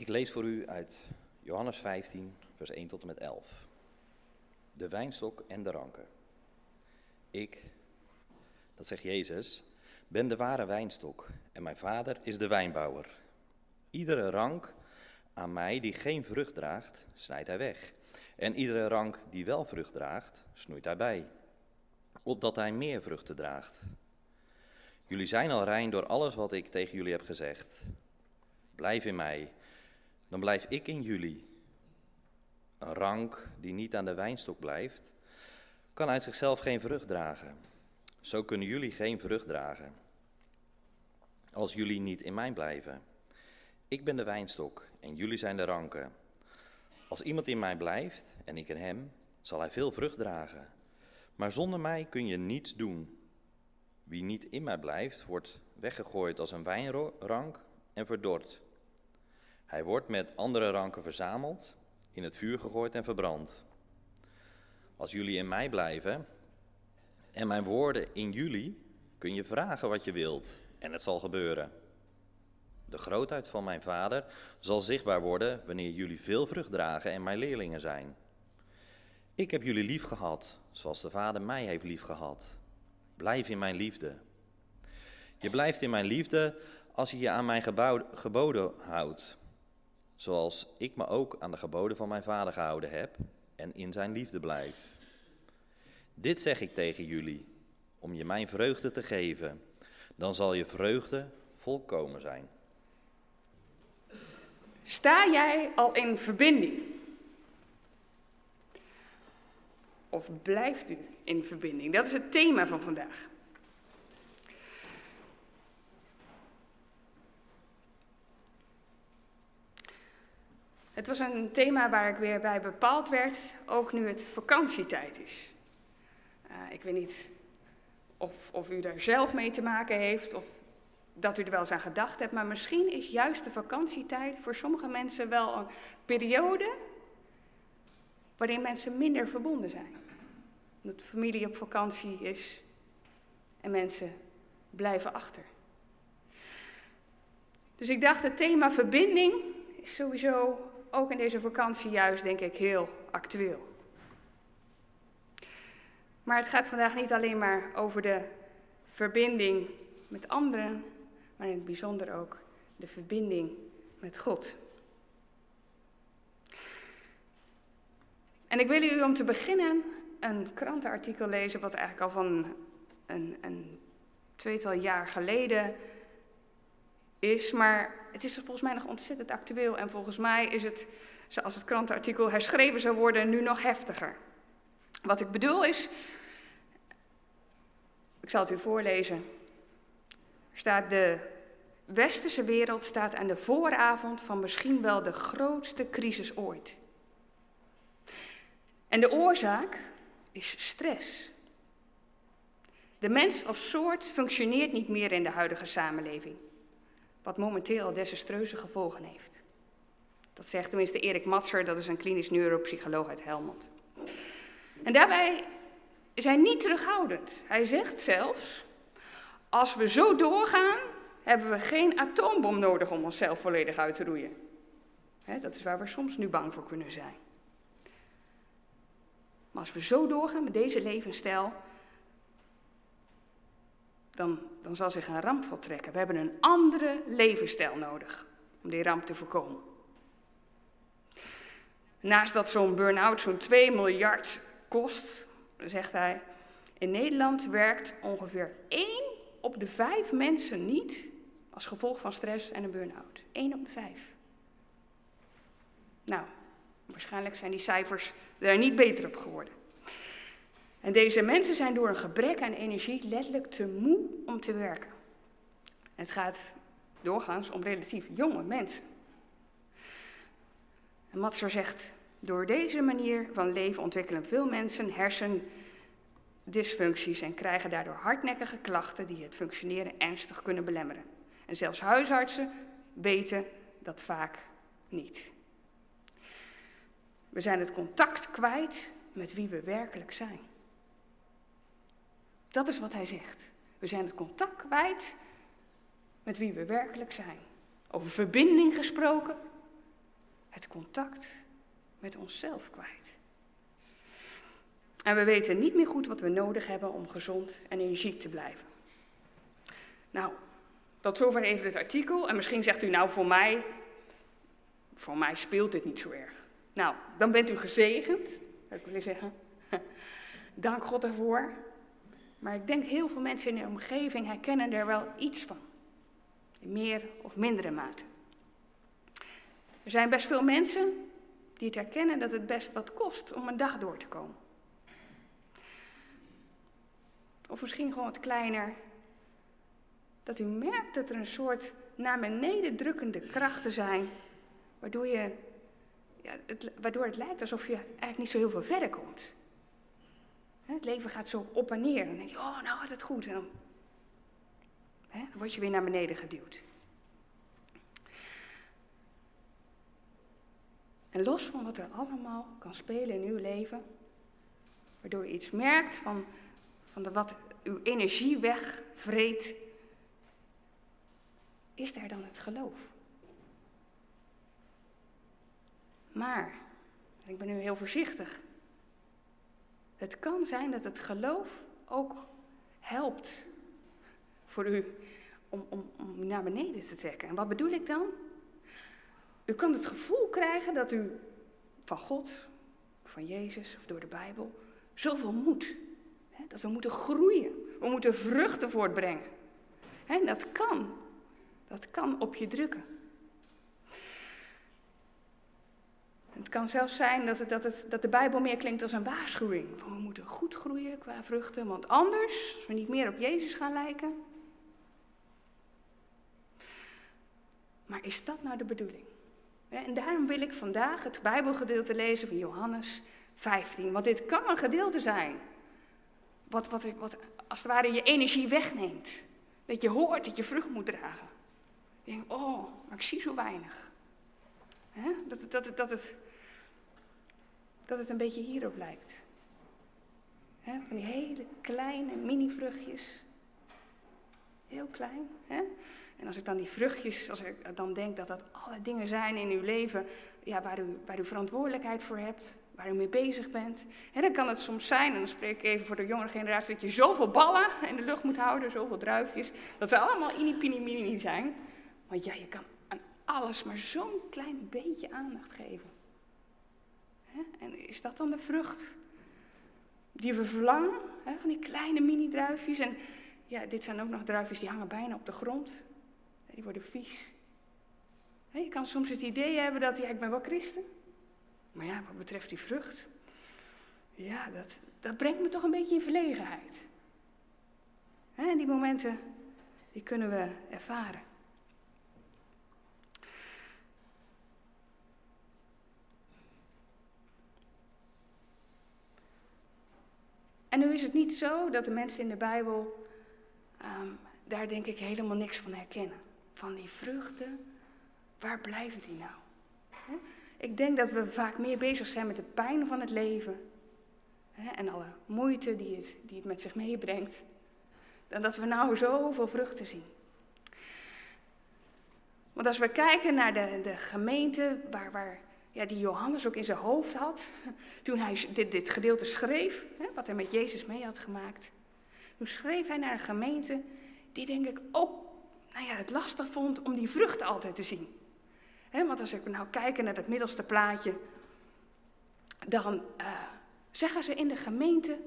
Ik lees voor u uit Johannes 15, vers 1 tot en met 11. De wijnstok en de ranken. Ik, dat zegt Jezus, ben de ware wijnstok en mijn vader is de wijnbouwer. Iedere rank aan mij die geen vrucht draagt, snijdt hij weg. En iedere rank die wel vrucht draagt, snoeit hij bij, opdat hij meer vruchten draagt. Jullie zijn al rein door alles wat ik tegen jullie heb gezegd. Blijf in mij, dan blijf ik in jullie. Een rank die niet aan de wijnstok blijft, kan uit zichzelf geen vrucht dragen. Zo kunnen jullie geen vrucht dragen. Als jullie niet in mij blijven. Ik ben de wijnstok en jullie zijn de ranken. Als iemand in mij blijft en ik in hem, zal hij veel vrucht dragen. Maar zonder mij kun je niets doen. Wie niet in mij blijft, wordt weggegooid als een wijnrank en verdord. Hij wordt met andere ranken verzameld, in het vuur gegooid en verbrand. Als jullie in mij blijven en mijn woorden in jullie, kun je vragen wat je wilt en het zal gebeuren. De grootheid van mijn Vader zal zichtbaar worden wanneer jullie veel vrucht dragen en mijn leerlingen zijn. Ik heb jullie lief gehad, zoals de Vader mij heeft lief gehad. Blijf in mijn liefde. Je blijft in mijn liefde als je je aan mijn geboden houdt, zoals ik me ook aan de geboden van mijn Vader gehouden heb en in zijn liefde blijf. Dit zeg ik tegen jullie, om je mijn vreugde te geven. Dan zal je vreugde volkomen zijn. Sta jij al in verbinding? Of blijft u in verbinding? Dat is het thema van vandaag. Het was een thema waar ik weer bij bepaald werd, ook nu het vakantietijd is. Uh, ik weet niet of, of u daar zelf mee te maken heeft of dat u er wel eens aan gedacht hebt, maar misschien is juist de vakantietijd voor sommige mensen wel een periode waarin mensen minder verbonden zijn. Omdat de familie op vakantie is en mensen blijven achter. Dus ik dacht, het thema verbinding is sowieso ook in deze vakantie juist, denk ik, heel actueel. Maar het gaat vandaag niet alleen maar over de verbinding met anderen, maar in het bijzonder ook de verbinding met God. En ik wil u om te beginnen een krantenartikel lezen, wat eigenlijk al van een, een tweetal jaar geleden is, maar het is volgens mij nog ontzettend actueel en volgens mij is het, zoals het krantenartikel herschreven zou worden, nu nog heftiger. Wat ik bedoel is, ik zal het u voorlezen, staat de westerse wereld staat aan de vooravond van misschien wel de grootste crisis ooit. En de oorzaak is stress. De mens als soort functioneert niet meer in de huidige samenleving, wat momenteel desastreuze gevolgen heeft. Dat zegt tenminste Erik Matser, dat is een klinisch neuropsycholoog uit Helmond. En daarbij is hij niet terughoudend. Hij zegt zelfs, als we zo doorgaan, hebben we geen atoombom nodig om onszelf volledig uit te roeien. dat is waar we soms nu bang voor kunnen zijn. Maar als we zo doorgaan met deze levensstijl, dan, dan zal zich een ramp voltrekken. We hebben een andere levensstijl nodig om die ramp te voorkomen. Naast dat zo'n burn-out zo'n 2 miljard kost, zegt hij, in Nederland werkt ongeveer 1 op de 5 mensen niet als gevolg van stress en een burn-out. 1 op de 5. Nou, waarschijnlijk zijn die cijfers daar niet beter op geworden. En deze mensen zijn door een gebrek aan energie letterlijk te moe om te werken. Het gaat doorgaans om relatief jonge mensen. En Matser zegt, door deze manier van leven ontwikkelen veel mensen hersendysfuncties en krijgen daardoor hardnekkige klachten die het functioneren ernstig kunnen belemmeren. En zelfs huisartsen weten dat vaak niet. We zijn het contact kwijt met wie we werkelijk zijn. Dat is wat hij zegt. We zijn het contact kwijt met wie we werkelijk zijn. Over verbinding gesproken. het contact met onszelf kwijt. En we weten niet meer goed wat we nodig hebben om gezond en energiek te blijven. Nou, tot zover even het artikel. En misschien zegt u nou voor mij, voor mij speelt dit niet zo erg. Nou, dan bent u gezegend, zou ik willen zeggen. Dank God ervoor. Maar ik denk heel veel mensen in de omgeving herkennen er wel iets van. In meer of mindere mate. Er zijn best veel mensen die het herkennen dat het best wat kost om een dag door te komen. Of misschien gewoon wat kleiner. Dat u merkt dat er een soort naar beneden drukkende krachten zijn, waardoor, je, ja, het, waardoor het lijkt alsof je eigenlijk niet zo heel veel verder komt. Het leven gaat zo op en neer. Dan denk je, oh, nou gaat het goed. En dan, hè, word je weer naar beneden geduwd. En los van wat er allemaal kan spelen in uw leven, waardoor je iets merkt van, van de, wat uw energie wegvreet, is daar dan het geloof. Maar, ik ben nu heel voorzichtig, het kan zijn dat het geloof ook helpt voor u om, om, om naar beneden te trekken. En wat bedoel ik dan? U kan het gevoel krijgen dat u van God, van Jezus of door de Bijbel zoveel moet. Dat we moeten groeien. We moeten vruchten voortbrengen. En dat kan. Dat kan op je drukken. Het kan zelfs zijn dat, het, dat, het, dat de Bijbel meer klinkt als een waarschuwing. we moeten goed groeien qua vruchten, want anders, als we niet meer op Jezus gaan lijken. Maar is dat nou de bedoeling? En daarom wil ik vandaag het Bijbelgedeelte lezen van Johannes 15. Want dit kan een gedeelte zijn. Wat, wat, wat als het ware je energie wegneemt. Dat je hoort dat je vrucht moet dragen. Je oh, maar ik zie zo weinig. Dat, dat, dat, het, dat het een beetje hierop lijkt. Van die hele kleine mini-vruchtjes. Heel klein. En als ik dan die vruchtjes, als ik dan denk dat dat alle dingen zijn in uw leven waar, u, waar u verantwoordelijkheid voor hebt, waar u mee bezig bent. En dan kan het soms zijn, en dan spreek ik even voor de jongere generatie, dat je zoveel ballen in de lucht moet houden, zoveel druifjes, dat ze allemaal ini-pini-mini zijn. Want ja, je kan alles maar zo'n klein beetje aandacht geven. En is dat dan de vrucht die we verlangen? Van die kleine mini-druifjes. En ja, dit zijn ook nog druifjes die hangen bijna op de grond. Die worden vies. Je kan soms het idee hebben dat, ja, ik ben wel christen. Maar ja, wat betreft die vrucht, ja, dat, dat brengt me toch een beetje in verlegenheid. En die momenten, die kunnen we ervaren. En nu is het niet zo dat de mensen in de Bijbel ehm, daar denk ik helemaal niks van herkennen. Van die vruchten, waar blijven die nou? Ik denk dat we vaak meer bezig zijn met de pijn van het leven en alle moeite die het, die het met zich meebrengt, dan dat we nou zoveel vruchten zien. Want als we kijken naar de, de gemeente waar, waar ja, die Johannes ook in zijn hoofd had, toen hij dit, dit gedeelte schreef, hè, wat hij met Jezus mee had gemaakt, toen schreef hij naar een gemeente die denk ik ook nou ja, het lastig vond om die vruchten altijd te zien want als ik nou kijk naar het middelste plaatje, dan uh, zeggen ze in de gemeente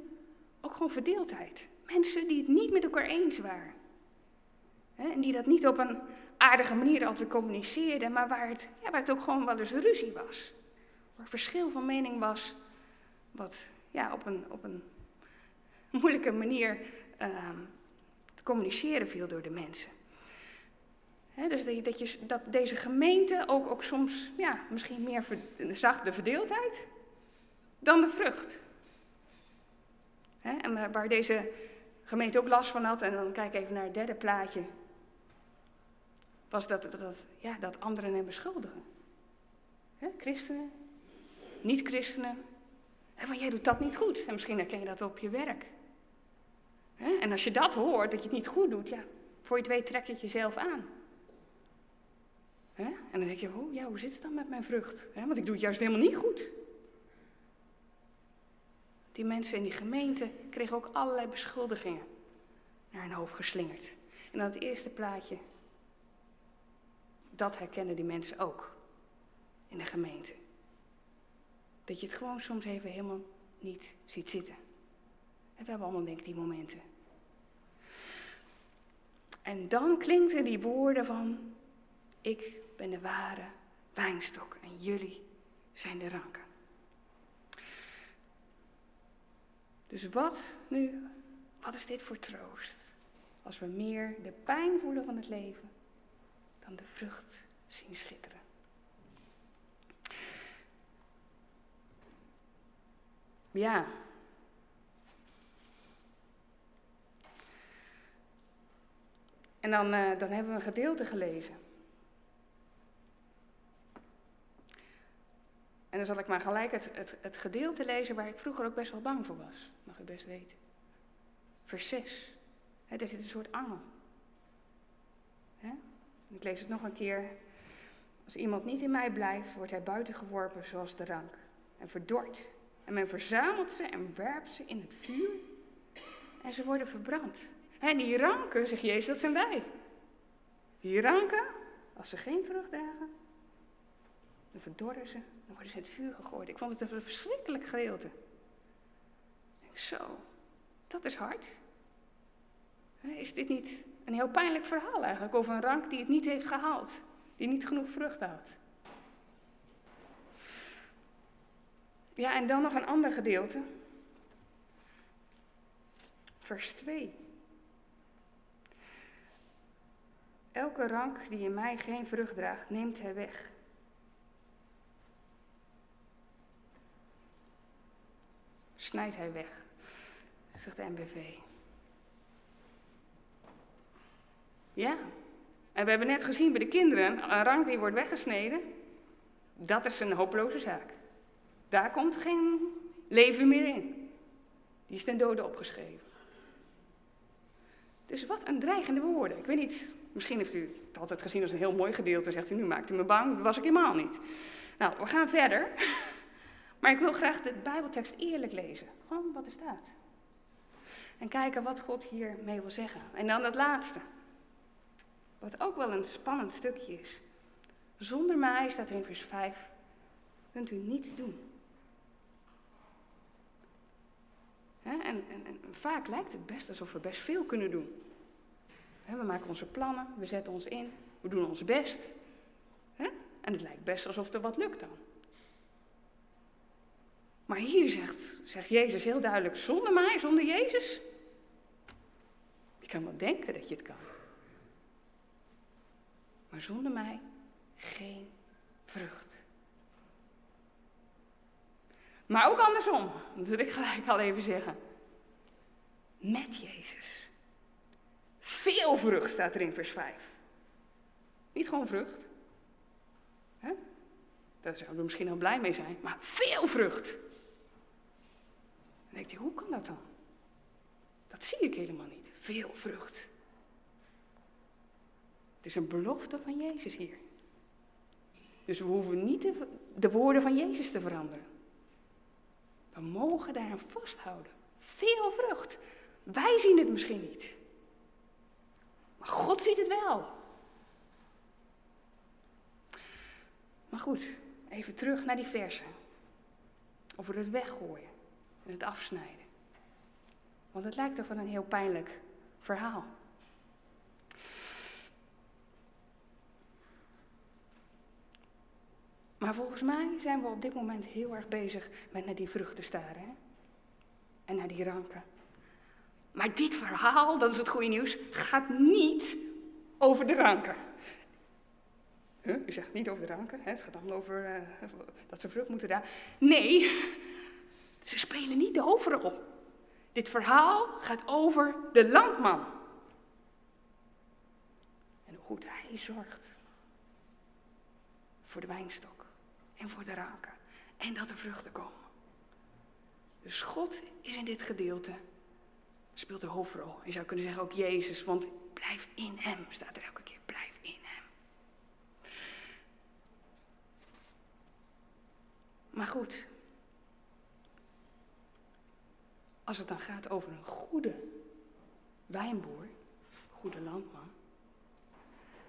ook gewoon verdeeldheid. Mensen die het niet met elkaar eens waren. en die dat niet op een aardige manier altijd communiceerden, maar waar het, ja, waar het ook gewoon wel eens ruzie was. Waar verschil van mening was, wat ja, op, een, op een moeilijke manier uh, te communiceren viel door de mensen dus dat, je, dat, deze gemeente ook, ook soms ja, misschien meer zag de verdeeldheid dan de vrucht. en waar deze gemeente ook last van had, en dan kijk even naar het derde plaatje, was dat, dat, ja, dat anderen hem beschuldigen. christenen, niet-christenen. van jij doet dat niet goed. En misschien herken je dat op je werk. en als je dat hoort, dat je het niet goed doet, ja, voor je het weet trek je het jezelf aan. En dan denk je, oh ja, hoe zit het dan met mijn vrucht? Want ik doe het juist helemaal niet goed. Die mensen in die gemeente kregen ook allerlei beschuldigingen naar hun hoofd geslingerd. En dan het eerste plaatje, dat herkennen die mensen ook in de gemeente. Dat je het gewoon soms even helemaal niet ziet zitten. En we hebben allemaal denk ik die momenten. En dan klinken die woorden van, ik ben de ware wijnstok en jullie zijn de ranken. Dus wat nu, wat is dit voor troost? Als we meer de pijn voelen van het leven dan de vrucht zien schitteren. Ja. En dan, uh, dan hebben we een gedeelte gelezen. En dan zal ik maar gelijk het, het, het gedeelte lezen waar ik vroeger ook best wel bang voor was. Mag u best weten. Vers 6. He, daar zit een soort angel. He? Ik lees het nog een keer. Als iemand niet in mij blijft, wordt hij buiten geworpen zoals de rank. En verdord. En men verzamelt ze en werpt ze in het vuur. En ze worden verbrand. En die ranken, zegt Jezus, dat zijn wij. Die ranken, als ze geen vrucht dragen, dan verdorren ze, dan worden ze in het vuur gegooid. Ik vond het een verschrikkelijk gedeelte. Zo, dat is hard. Is dit niet een heel pijnlijk verhaal eigenlijk over een rank die het niet heeft gehaald, die niet genoeg vrucht had? Ja, en dan nog een ander gedeelte. Vers 2. Elke rank die in mij geen vrucht draagt, neemt hij weg. Snijdt hij weg, zegt de NBV. Ja, en we hebben net gezien bij de kinderen, een rank die wordt weggesneden, dat is een hopeloze zaak. Daar komt geen leven meer in. Die is ten dode opgeschreven. Dus wat een dreigende woorden. Ik weet niet, misschien heeft u het altijd gezien als een heel mooi gedeelte zegt u nu maakt u me bang. Dat was ik helemaal niet. Nou, we gaan verder. Maar ik wil graag de Bijbeltekst eerlijk lezen. Gewoon wat er staat. En kijken wat God hiermee wil zeggen. En dan het laatste. Wat ook wel een spannend stukje is. Zonder mij, staat er in vers 5, kunt u niets doen. En, en, en, vaak lijkt het best alsof we best veel kunnen doen. we maken onze plannen, we zetten ons in, we doen ons best. En het lijkt best alsof er wat lukt dan. Maar hier zegt, zegt Jezus heel duidelijk, zonder mij, zonder Jezus. Je kan wel denken dat je het kan. Maar zonder mij geen vrucht. Maar ook andersom, dat wil ik gelijk al even zeggen. Met Jezus. Veel vrucht staat er in vers 5. Niet gewoon vrucht. Hè? Daar zouden we misschien al blij mee zijn, maar veel vrucht. Dan denk je, hoe kan dat dan? Dat zie ik helemaal niet. Veel vrucht. Het is een belofte van Jezus hier. Dus we hoeven niet de, de woorden van Jezus te veranderen. We mogen daar vasthouden. Veel vrucht. Wij zien het misschien niet. Maar God ziet het wel. Maar goed, even terug naar die versen. Over het weggooien en het afsnijden. Want het lijkt toch wel een heel pijnlijk verhaal. Maar volgens mij zijn we op dit moment heel erg bezig met naar die vruchten staren. Hè? En naar die ranken. Maar dit verhaal, dat is het goede nieuws, gaat niet over de ranken. U zegt niet over de ranken, hè? het gaat allemaal over uh, dat ze vrucht moeten dragen. Nee, ze spelen niet de hoofdrol. Dit verhaal gaat over de landman. En hoe goed hij zorgt voor de wijnstok en voor de raken En dat er vruchten komen. Dus God is in dit gedeelte, speelt de hoofdrol. Je zou kunnen zeggen ook Jezus, want blijf in hem, staat er elke keer. Blijf in hem. Maar goed, als het dan gaat over een goede wijnboer, goede landman,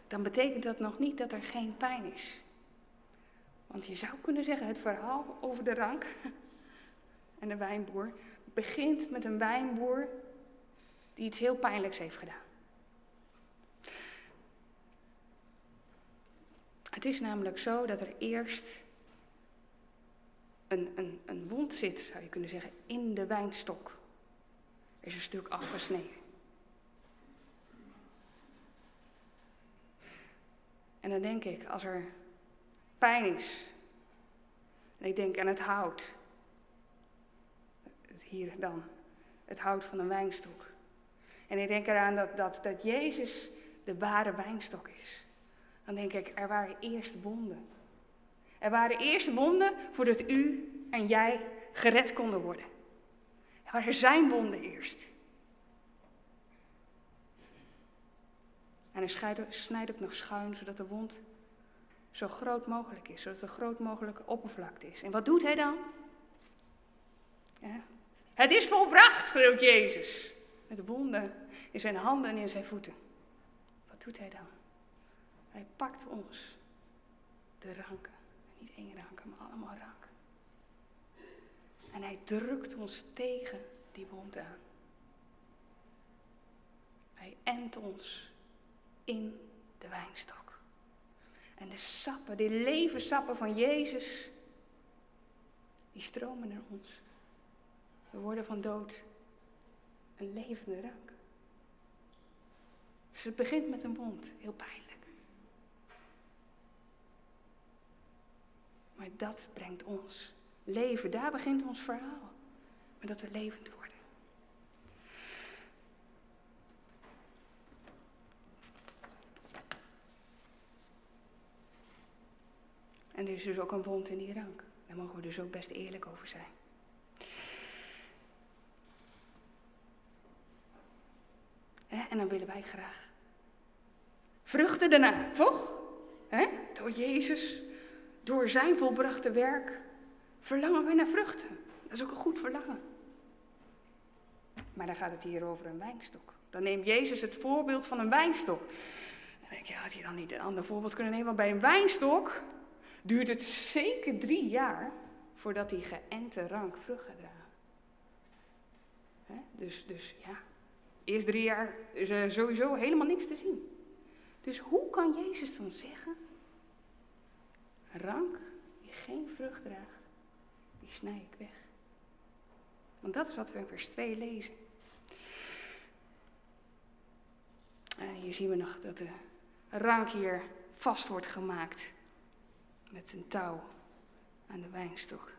dan betekent dat nog niet dat er geen pijn is. Want je zou kunnen zeggen, het verhaal over de rank en de wijnboer begint met een wijnboer die iets heel pijnlijks heeft gedaan. Het is namelijk zo dat er eerst een, een, een wond zit, zou je kunnen zeggen, in de wijnstok. Er is een stuk afgesneden. En dan denk ik, als er pijn is, en ik denk aan het hout, hier dan, het hout van een wijnstok. En ik denk eraan dat, dat, dat Jezus de ware wijnstok is. Dan denk ik, er waren eerst wonden. Er waren eerst wonden voordat u en jij gered konden worden. Er waren zijn wonden eerst. En hij snijdt ook nog schuin, zodat de wond zo groot mogelijk is, zodat er groot mogelijke oppervlakte is. En wat doet hij dan? Ja. Het is volbracht, schreeuwt Jezus. Met wonden in zijn handen en in zijn voeten. Wat doet hij dan? Hij pakt ons de ranken. Niet één ranken, maar allemaal ranken. En hij drukt ons tegen die wond aan. Hij endt ons in de wijnstok. En de sappen, die levenssappen van Jezus, die stromen naar ons. We worden van dood een levende rank. Dus het begint met een wond, heel pijnlijk. Maar dat brengt ons leven. Daar begint ons verhaal. Maar dat we levend worden. En er is dus ook een wond in die rank. Daar mogen we dus ook best eerlijk over zijn. En dan willen wij graag vruchten daarna, toch? Door Jezus, door zijn volbrachte werk, verlangen wij naar vruchten. Dat is ook een goed verlangen. Maar dan gaat het hier over een wijnstok. Dan neemt Jezus het voorbeeld van een wijnstok. Dan denk je, had hij dan niet een ander voorbeeld kunnen nemen? Want bij een wijnstok duurt het zeker drie jaar voordat die geënte rank vrucht gaat dragen. Dus, dus ja, eerst drie jaar is er sowieso helemaal niks te zien. Dus hoe kan Jezus dan zeggen, rank die geen vrucht draagt, die snij ik weg. Want dat is wat we in vers 2 lezen. En hier zien we nog dat de rank hier vast wordt gemaakt met een touw aan de wijnstok.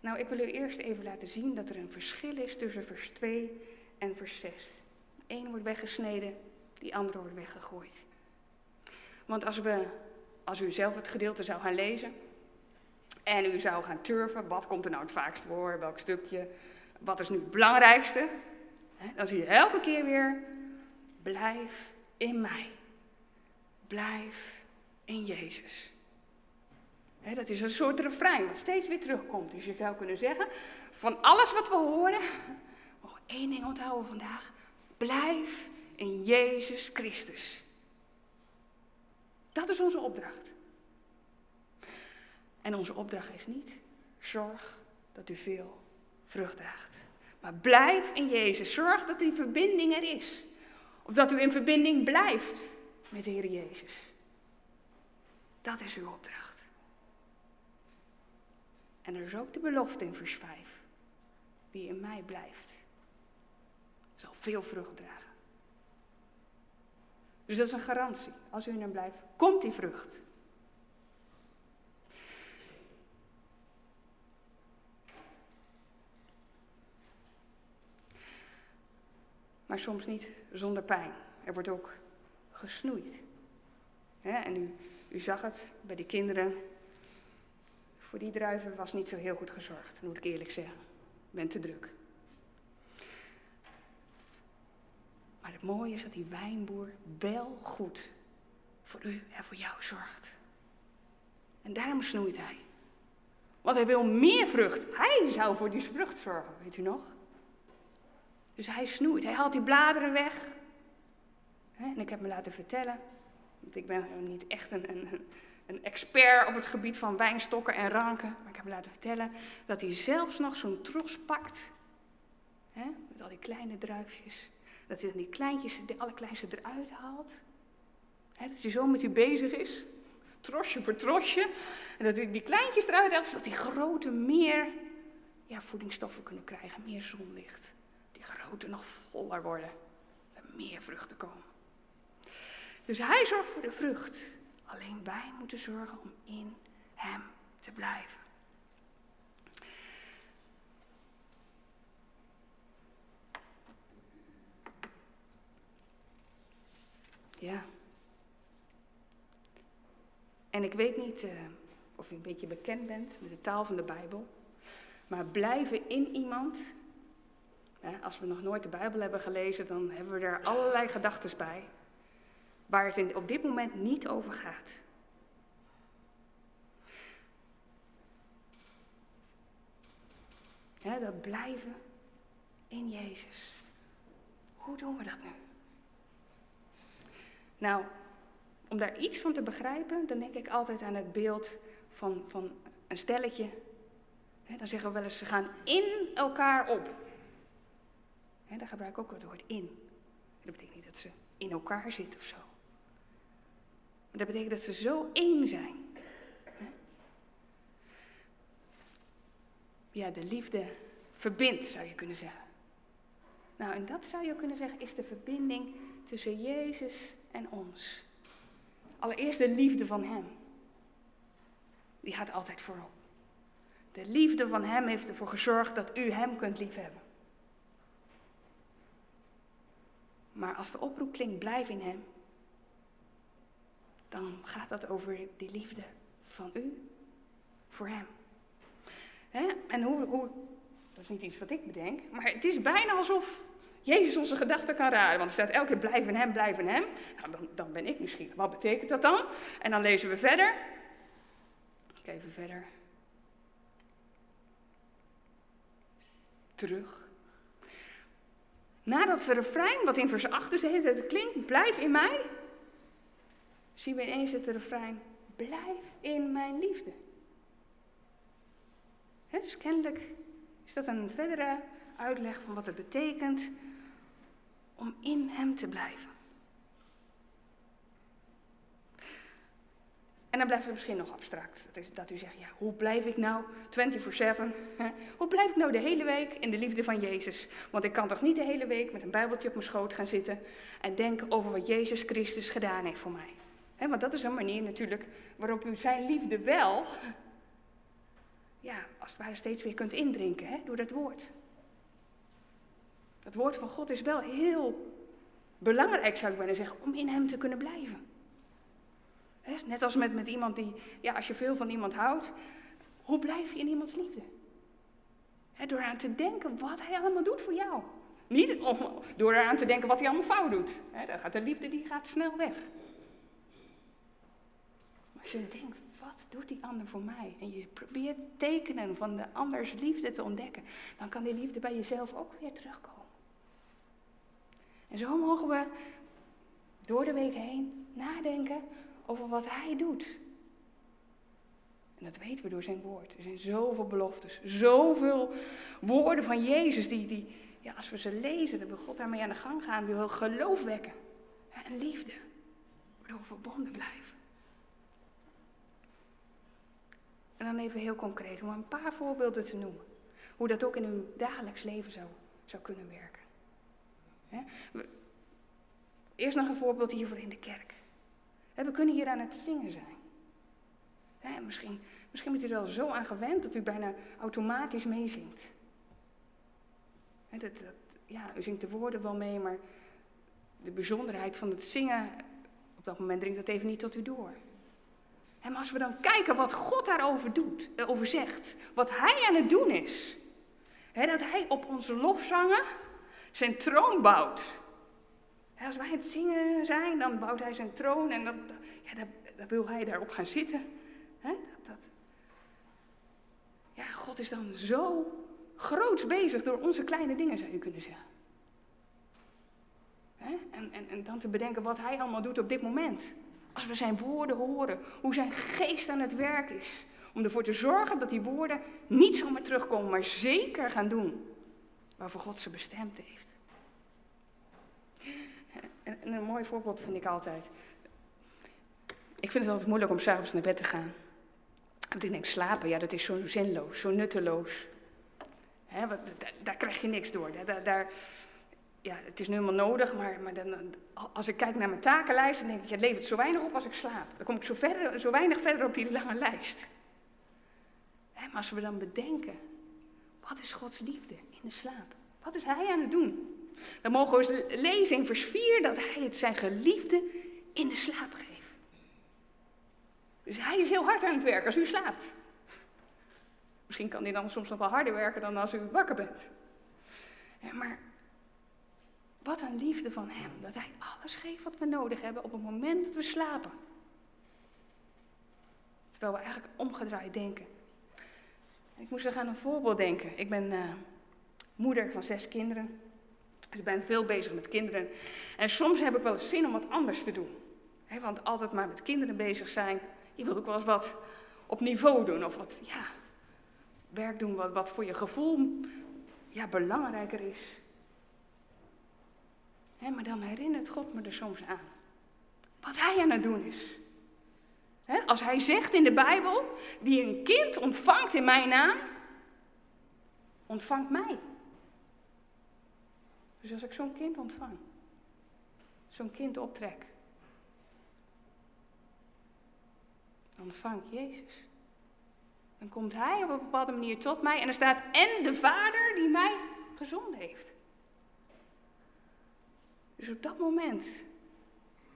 Nou, ik wil u eerst even laten zien dat er een verschil is tussen vers 2 en vers 6. De ene wordt weggesneden, die andere wordt weggegooid. Want als, we, als u zelf het gedeelte zou gaan lezen en u zou gaan turven, wat komt er nou het vaakst voor, welk stukje, wat is nu het belangrijkste, dan zie je elke keer weer, blijf in mij. Blijf in Jezus dat is een soort refrein wat steeds weer terugkomt. Dus je zou kunnen zeggen, van alles wat we horen, mogen één ding onthouden vandaag. Blijf in Jezus Christus. Dat is onze opdracht. En onze opdracht is niet, zorg dat u veel vrucht draagt. Maar blijf in Jezus. Zorg dat die verbinding er is. Of dat u in verbinding blijft met de Heer Jezus. Dat is uw opdracht. En er is ook de belofte in vers 5. Wie in mij blijft, zal veel vrucht dragen. Dus dat is een garantie. Als u in hem blijft, komt die vrucht. Maar soms niet zonder pijn. Er wordt ook gesnoeid. En u, zag het bij die kinderen voor die druiven was niet zo heel goed gezorgd, moet ik eerlijk zeggen. Ik ben te druk. Maar het mooie is dat die wijnboer wel goed voor u en voor jou zorgt. En daarom snoeit hij. Want hij wil meer vrucht. Hij zou voor die vrucht zorgen, weet u nog? Dus hij snoeit, hij haalt die bladeren weg. En ik heb me laten vertellen, want ik ben niet echt een, een, een expert op het gebied van wijnstokken en ranken, maar ik heb me laten vertellen dat hij zelfs nog zo'n tros pakt, hè, met al die kleine druifjes, dat hij dan die kleintjes, de allerkleinste eruit haalt. Hè, dat hij zo met u bezig is, trosje voor trosje, en dat hij die kleintjes eruit haalt, zodat die grote meer ja, voedingsstoffen kunnen krijgen, meer zonlicht. Die grote nog voller worden, er meer vruchten komen. Dus hij zorgt voor de vrucht. Alleen wij moeten zorgen om in hem te blijven. Ja. En ik weet niet uh, of u een beetje bekend bent met de taal van de Bijbel. Maar blijven in iemand. Als we nog nooit de Bijbel hebben gelezen, dan hebben we er allerlei gedachten bij waar het op dit moment niet over gaat. dat blijven in Jezus. Hoe doen we dat nu? Nou, om daar iets van te begrijpen, dan denk ik altijd aan het beeld van, van een stelletje. dan zeggen we wel eens, ze gaan in elkaar op. Daar gebruik ik ook het woord in. Dat betekent niet dat ze in elkaar zitten of zo. Maar dat betekent dat ze zo één zijn. Ja, de liefde verbindt, zou je kunnen zeggen. Nou, en dat zou je kunnen zeggen is de verbinding tussen Jezus en ons. Allereerst de liefde van Hem. Die gaat altijd voorop. De liefde van Hem heeft ervoor gezorgd dat u Hem kunt liefhebben. Maar als de oproep klinkt, blijf in Hem, dan gaat dat over die liefde van u voor hem. Hè? En hoe, hoe, dat is niet iets wat ik bedenk, maar het is bijna alsof Jezus onze gedachten kan raden. Want er staat elke keer blijf in hem, blijf in hem. Nou, dan, dan ben ik nieuwsgierig. Wat betekent dat dan? En dan lezen we verder. even verder. Terug. Na dat refrein, wat in vers 8 dus de hele klinkt, blijf in mij, zien we ineens het refrein, blijf in mijn liefde. dus kennelijk is dat een verdere uitleg van wat het betekent om in hem te blijven. En dan blijft het misschien nog abstract. Dat, is dat u zegt, ja, hoe blijf ik nou 24-7? Hoe blijf ik nou de hele week in de liefde van Jezus? Want ik kan toch niet de hele week met een bijbeltje op mijn schoot gaan zitten en denken over wat Jezus Christus gedaan heeft voor mij want dat is een manier natuurlijk waarop u zijn liefde wel, ja, als het ware steeds weer kunt indrinken door dat woord. Het woord van God is wel heel belangrijk, zou ik bijna zeggen, om in hem te kunnen blijven. Net als met, met iemand die, ja, als je veel van iemand houdt, hoe blijf je in iemands liefde? door eraan te denken wat hij allemaal doet voor jou. Niet om, door eraan te denken wat hij allemaal fout doet. dan gaat de liefde die gaat snel weg. Als je denkt, wat doet die ander voor mij? En je probeert tekenen van de anders liefde te ontdekken, dan kan die liefde bij jezelf ook weer terugkomen. En zo mogen we door de week heen nadenken over wat hij doet. En dat weten we door zijn woord. Er zijn zoveel beloftes, zoveel woorden van Jezus die, die ja, als we ze lezen, dan wil God daarmee aan de gang gaan, wil geloof wekken. En liefde, waardoor we verbonden blijven. En dan even heel concreet, om een paar voorbeelden te noemen. Hoe dat ook in uw dagelijks leven zou, zou kunnen werken. Eerst nog een voorbeeld hiervoor in de kerk. We kunnen hier aan het zingen zijn. misschien, misschien bent u er wel zo aan gewend dat u bijna automatisch meezingt. dat, dat, ja, u zingt de woorden wel mee, maar de bijzonderheid van het zingen, op dat moment dringt dat even niet tot u door. En als we dan kijken wat God daarover doet, eh, over zegt, wat Hij aan het doen is, dat Hij op onze lofzangen zijn troon bouwt. Als wij het zingen zijn, dan bouwt hij zijn troon en dat, ja, dan, dan wil hij daarop gaan zitten. Dat, dat. Ja, God is dan zo groots bezig door onze kleine dingen, zou je kunnen zeggen. En, en, en dan te bedenken wat hij allemaal doet op dit moment. Als we zijn woorden horen, hoe zijn geest aan het werk is. Om ervoor te zorgen dat die woorden niet zomaar terugkomen, maar zeker gaan doen waarvoor God ze bestemd heeft. En, en een mooi voorbeeld vind ik altijd. Ik vind het altijd moeilijk om s'avonds naar bed te gaan. Want ik denk, slapen, ja, dat is zo zinloos, zo nutteloos. Daar, krijg je niks door. Daar, daar, ja, het is nu helemaal nodig, maar, maar dan, als ik kijk naar mijn takenlijst, dan denk ik, het levert zo weinig op als ik slaap. Dan kom ik zo, verder, zo weinig verder op die lange lijst. Maar als we dan bedenken, wat is Gods liefde in de slaap? Wat is Hij aan het doen? Dan mogen we lezen in vers 4 dat Hij het zijn geliefde in de slaap geeft. Dus Hij is heel hard aan het werk als u slaapt. Misschien kan hij dan soms nog wel harder werken dan als u wakker bent. Ja, maar wat een liefde van Hem, dat Hij alles geeft wat we nodig hebben op het moment dat we slapen. Terwijl we eigenlijk omgedraaid denken. Ik moest er aan een voorbeeld denken. Ik ben uh, moeder van zes kinderen. Dus ik ben veel bezig met kinderen. En soms heb ik wel eens zin om wat anders te doen. Want altijd maar met kinderen bezig zijn. Je wilt ook wel eens wat op niveau doen. Of wat, ja, werk doen wat, wat voor je gevoel ja, belangrijker is. Maar dan herinnert God me er soms aan. Wat hij aan het doen is. als hij zegt in de Bijbel, wie een kind ontvangt in mijn naam, ontvangt mij. Dus als ik zo'n kind ontvang, zo'n kind optrek, dan ontvang ik Jezus. Dan komt Hij op een bepaalde manier tot mij en er staat en de Vader die mij gezond heeft. Dus op dat moment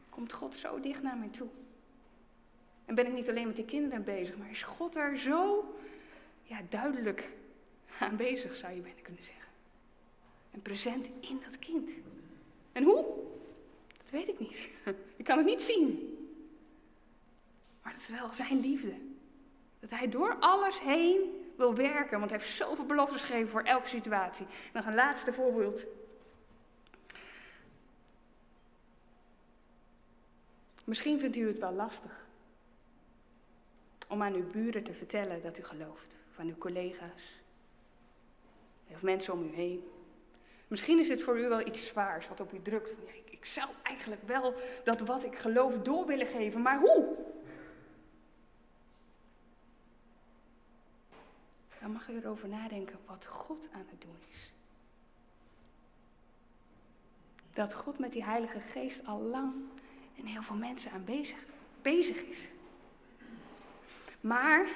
komt God zo dicht naar mij toe. En ben ik niet alleen met die kinderen bezig, maar is God er zo ja, duidelijk aanwezig, zou je bijna kunnen zeggen. En present in dat kind. En hoe? Dat weet ik niet. Ik kan het niet zien. Maar het is wel zijn liefde. Dat hij door alles heen wil werken, want hij heeft zoveel beloftes gegeven voor elke situatie. nog een laatste voorbeeld. Misschien vindt u het wel lastig om aan uw buren te vertellen dat u gelooft, van uw collega's of mensen om u heen. Misschien is het voor u wel iets zwaars wat op u drukt. Van, ja, ik, ik zou eigenlijk wel dat wat ik geloof door willen geven, maar hoe? Dan mag u erover nadenken wat God aan het doen is. Dat God met die Heilige Geest al lang en heel veel mensen aanwezig bezig is. Maar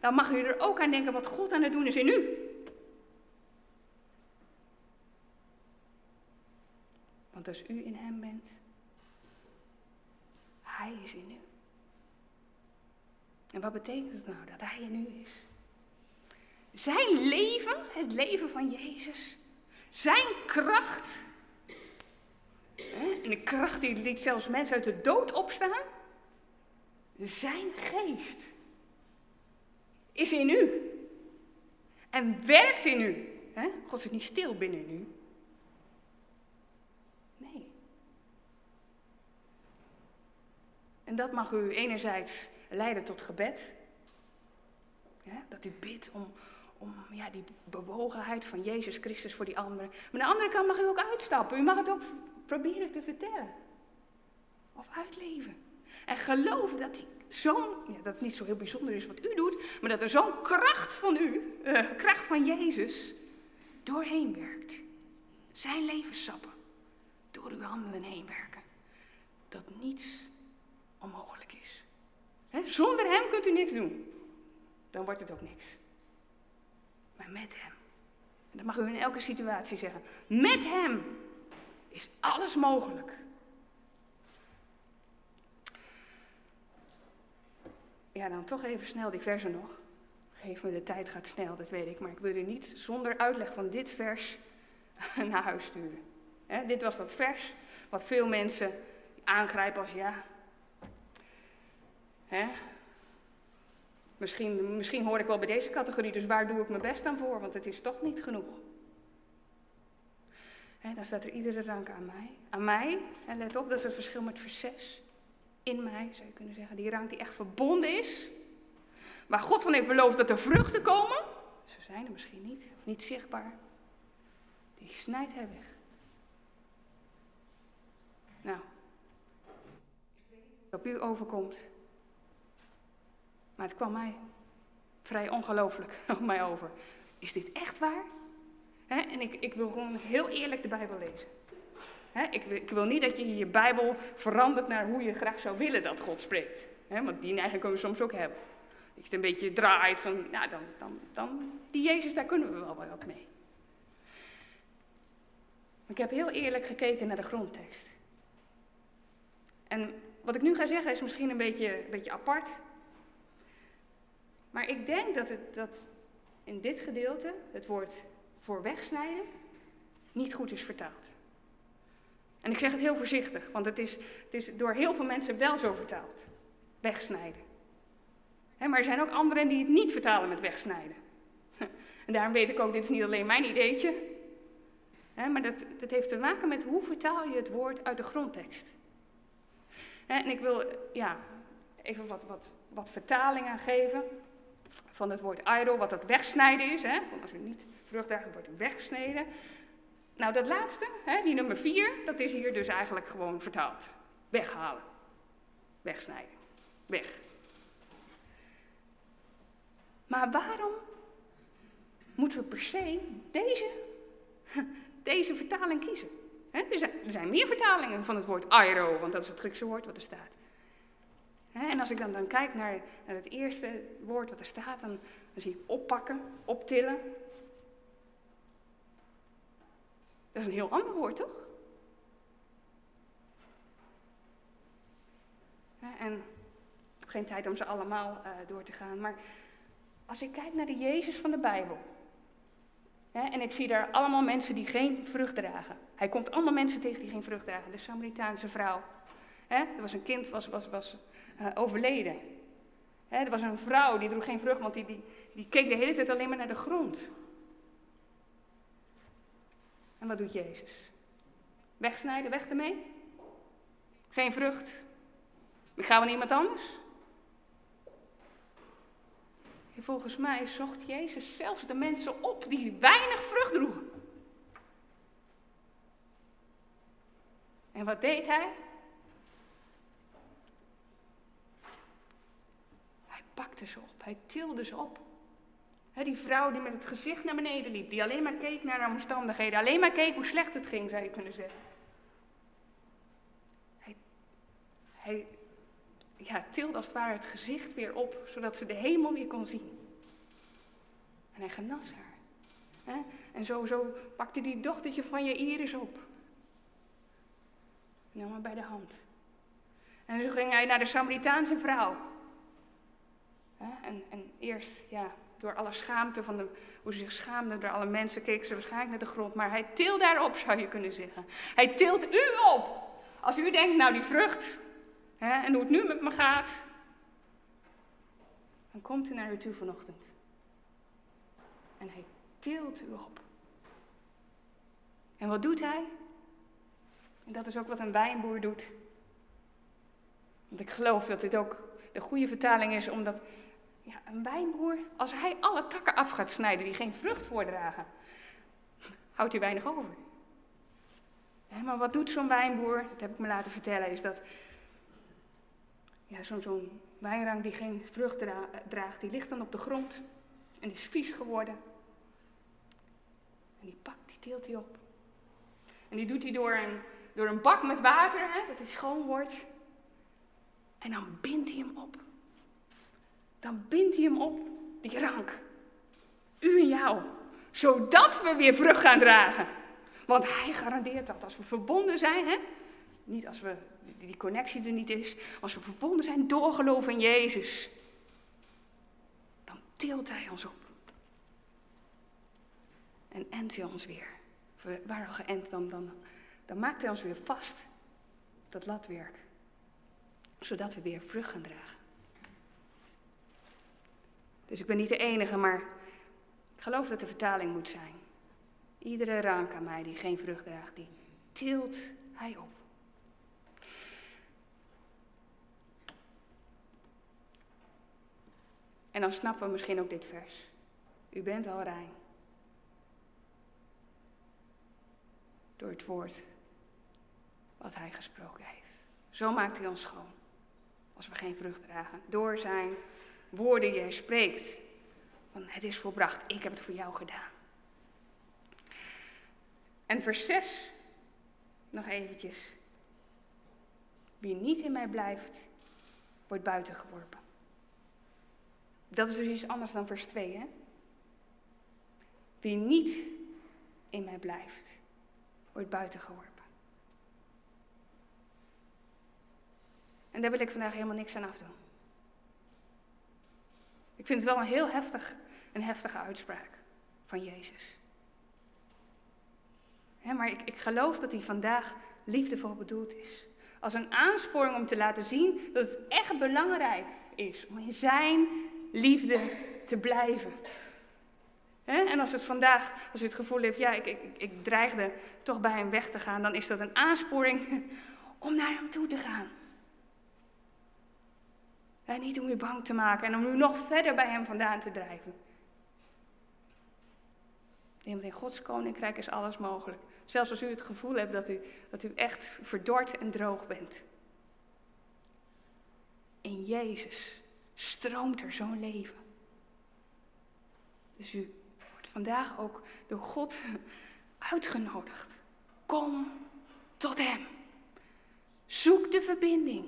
dan mag u er ook aan denken wat God aan het doen is in u. Want als u in Hem bent, Hij is in u. En wat betekent het nou dat Hij in u is? Zijn leven, het leven van Jezus, zijn kracht, en de kracht die liet zelfs mensen uit de dood opstaan, zijn geest is in u en werkt in u. God zit niet stil binnen u. Nee. En dat mag u enerzijds leiden tot gebed. dat u bidt om, om ja, die bewogenheid van Jezus Christus voor die anderen. Maar aan de andere kant mag u ook uitstappen. U mag het ook proberen te vertellen. Of uitleven. En geloof dat die zo'n, ja, dat het niet zo heel bijzonder is wat u doet, maar dat er zo'n kracht van u, uh, kracht van Jezus, doorheen werkt. Zijn levenssappen door uw handelen heen werken. Dat niets onmogelijk is. zonder hem kunt u niks doen. Dan wordt het ook niks maar met Hem. En dat mag u in elke situatie zeggen. Met Hem is alles mogelijk. Ja, dan toch even snel die versen nog. Geef me de tijd gaat snel, dat weet ik. Maar ik wil u niet zonder uitleg van dit vers naar huis sturen. dit was dat vers wat veel mensen aangrijpen als ja. Misschien, misschien hoor ik wel bij deze categorie, dus waar doe ik mijn best aan voor? Want het is toch niet genoeg. Hè, dan staat er iedere rank aan mij. Aan mij, en let op, dat is het verschil met vers 6. In mij, zou je kunnen zeggen. Die rank die echt verbonden is. Waar God van heeft beloofd dat er vruchten komen. Ze zijn er misschien niet, of niet zichtbaar. Die snijdt hij weg. Nou, op u overkomt. Maar het kwam mij vrij ongelooflijk op mij over. Is dit echt waar? en ik, ik, wil gewoon heel eerlijk de Bijbel lezen. ik, ik, wil niet dat je je Bijbel verandert naar hoe je graag zou willen dat God spreekt. want die neiging kunnen we soms ook hebben. Dat je het een beetje draait nou dan, dan, dan, die Jezus, daar kunnen we wel wat mee. Ik heb heel eerlijk gekeken naar de grondtekst. En wat ik nu ga zeggen is misschien een beetje, een beetje apart. Maar ik denk dat, het, dat in dit gedeelte het woord voor wegsnijden niet goed is vertaald. En ik zeg het heel voorzichtig, want het is, het is door heel veel mensen wel zo vertaald. Wegsnijden. maar er zijn ook anderen die het niet vertalen met wegsnijden. En daarom weet ik ook, dit is niet alleen mijn ideetje. maar dat, dat heeft te maken met hoe vertaal je het woord uit de grondtekst. En ik wil ja, even wat, wat, wat vertalingen geven van het woord idol, wat dat wegsnijden is. Hè? als u niet vruchtdraagt, wordt weggesneden. Nou, dat laatste, hè, die nummer vier, dat is hier dus eigenlijk gewoon vertaald. Weghalen. Wegsnijden. Weg. Maar waarom moeten we per se deze, deze vertaling kiezen? er, zijn, er, zijn, meer vertalingen van het woord aero, want dat is het Griekse woord wat er staat. En als ik dan, dan kijk naar, naar het eerste woord wat er staat, dan, zie ik oppakken, optillen. Dat is een heel ander woord, toch? En ik heb geen tijd om ze allemaal uh, door te gaan, maar als ik kijk naar de Jezus van de Bijbel, en ik zie daar allemaal mensen die geen vrucht dragen. Hij komt allemaal mensen tegen die geen vrucht dragen. De Samaritaanse vrouw. er was een kind, was, was, was uh, overleden. er was een vrouw die droeg geen vrucht, want die, die, die keek de hele tijd alleen maar naar de grond. En wat doet Jezus? Wegsnijden, weg ermee? Geen vrucht? Ik ga wel iemand anders? volgens mij zocht Jezus zelfs de mensen op die weinig vrucht droegen. En wat deed hij? Hij pakte ze op, hij tilde ze op. die vrouw die met het gezicht naar beneden liep, die alleen maar keek naar haar omstandigheden, alleen maar keek hoe slecht het ging, zou je kunnen zeggen. Hij, hij ja, tilde als het ware het gezicht weer op, zodat ze de hemel weer kon zien. En hij genas haar. En zo, zo pakte die dochtertje van je Iris op. Nam haar bij de hand. En zo ging hij naar de Samaritaanse vrouw. En, en eerst, ja, door alle schaamte van de, hoe ze zich schaamde, door alle mensen keek ze waarschijnlijk naar de grond. Maar hij tilt daarop, zou je kunnen zeggen. Hij tilt u op. Als u denkt, nou die vrucht, hè, en hoe het nu met me gaat, dan komt hij naar u toe vanochtend. En hij tilt u op. En wat doet hij? En dat is ook wat een wijnboer doet. Want ik geloof dat dit ook de goede vertaling is, omdat ja, een wijnboer, als hij alle takken af gaat snijden die geen vrucht voordragen, houdt hij weinig over. maar wat doet zo'n wijnboer? Dat heb ik me laten vertellen, is dat ja, zo'n zo wijnrang die geen vrucht draagt, die ligt dan op de grond en is vies geworden. En die pakt, die teelt hij op. En die doet hij door een, door een bak met water, hè, dat hij schoon wordt. En dan bindt hij hem op. Dan bindt hij hem op, die rank. U en jou. Zodat we weer vrucht gaan dragen. Want hij garandeert dat als we verbonden zijn, hè, niet als we, die connectie er niet is, als we verbonden zijn door geloof in Jezus, dan tilt hij ons op. En endt hij ons weer. We waren al geënt, dan, dan, dan maakt hij ons weer vast dat latwerk, zodat we weer vrucht gaan dragen. Dus ik ben niet de enige, maar ik geloof dat de vertaling moet zijn. Iedere rank aan mij die geen vrucht draagt, die tilt hij op. En dan snappen we misschien ook dit vers. U bent al rein. Door het woord wat hij gesproken heeft. Zo maakt hij ons schoon. Als we geen vrucht dragen. Door zijn woorden hij spreekt. Want het is volbracht. Ik heb het voor jou gedaan. En vers 6. Nog eventjes. Wie niet in mij blijft, wordt buiten geworpen. Dat is dus iets anders dan vers 2, hè? Wie niet in mij blijft, wordt buiten geworpen. En daar wil ik vandaag helemaal niks aan afdoen. Ik vind het wel een heel heftig, een heftige uitspraak van Jezus. maar ik, ik geloof dat hij vandaag liefdevol bedoeld is. Als een aansporing om te laten zien dat het echt belangrijk is om in zijn liefde te blijven. En als het vandaag, als u het gevoel heeft, ja, ik, ik, ik dreigde toch bij hem weg te gaan, dan is dat een aansporing om naar hem toe te gaan. En niet om u bang te maken en om u nog verder bij hem vandaan te drijven. In Gods koninkrijk is alles mogelijk. Zelfs als u het gevoel hebt dat u, dat u echt verdord en droog bent. In Jezus stroomt er zo'n leven. Dus u wordt vandaag ook door God uitgenodigd. Kom tot Hem. Zoek de verbinding.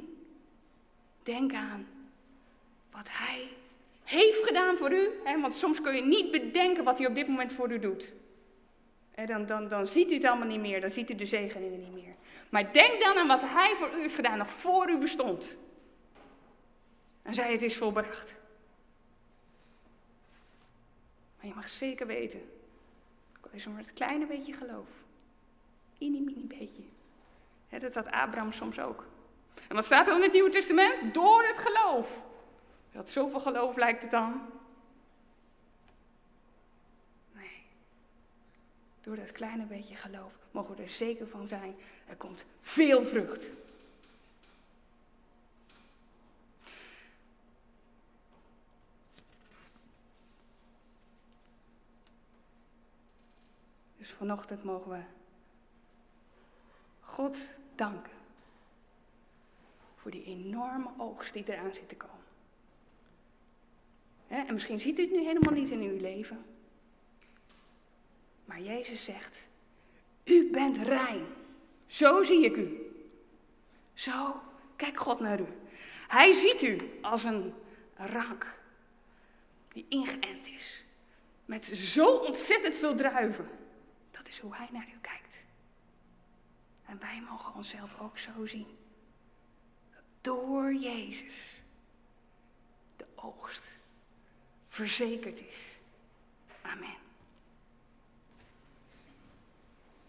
Denk aan wat Hij heeft gedaan voor u. Hè, want soms kun je niet bedenken wat Hij op dit moment voor u doet. Dan, dan, dan ziet u het allemaal niet meer, dan ziet u de zegeningen niet meer. Maar denk dan aan wat Hij voor u heeft gedaan, nog voor u bestond. En zei het is volbracht. Maar je mag zeker weten, al is er maar het kleine beetje geloof. Inni mini beetje. dat had Abraham soms ook. En wat staat er in het Nieuwe Testament? Door het geloof. Dat zoveel geloof lijkt het dan. Nee. Door dat kleine beetje geloof mogen we er zeker van zijn, er komt veel vrucht. Dus vanochtend mogen we God danken voor die enorme oogst die eraan zit te komen. En misschien ziet u het nu helemaal niet in uw leven. Maar Jezus zegt, u bent rein. Zo zie ik u. Zo kijkt God naar u. Hij ziet u als een rank die ingeënt is. Met zo ontzettend veel druiven. Dat is hoe hij naar u kijkt. En wij mogen onszelf ook zo zien. door Jezus de oogst verzekerd is. Amen.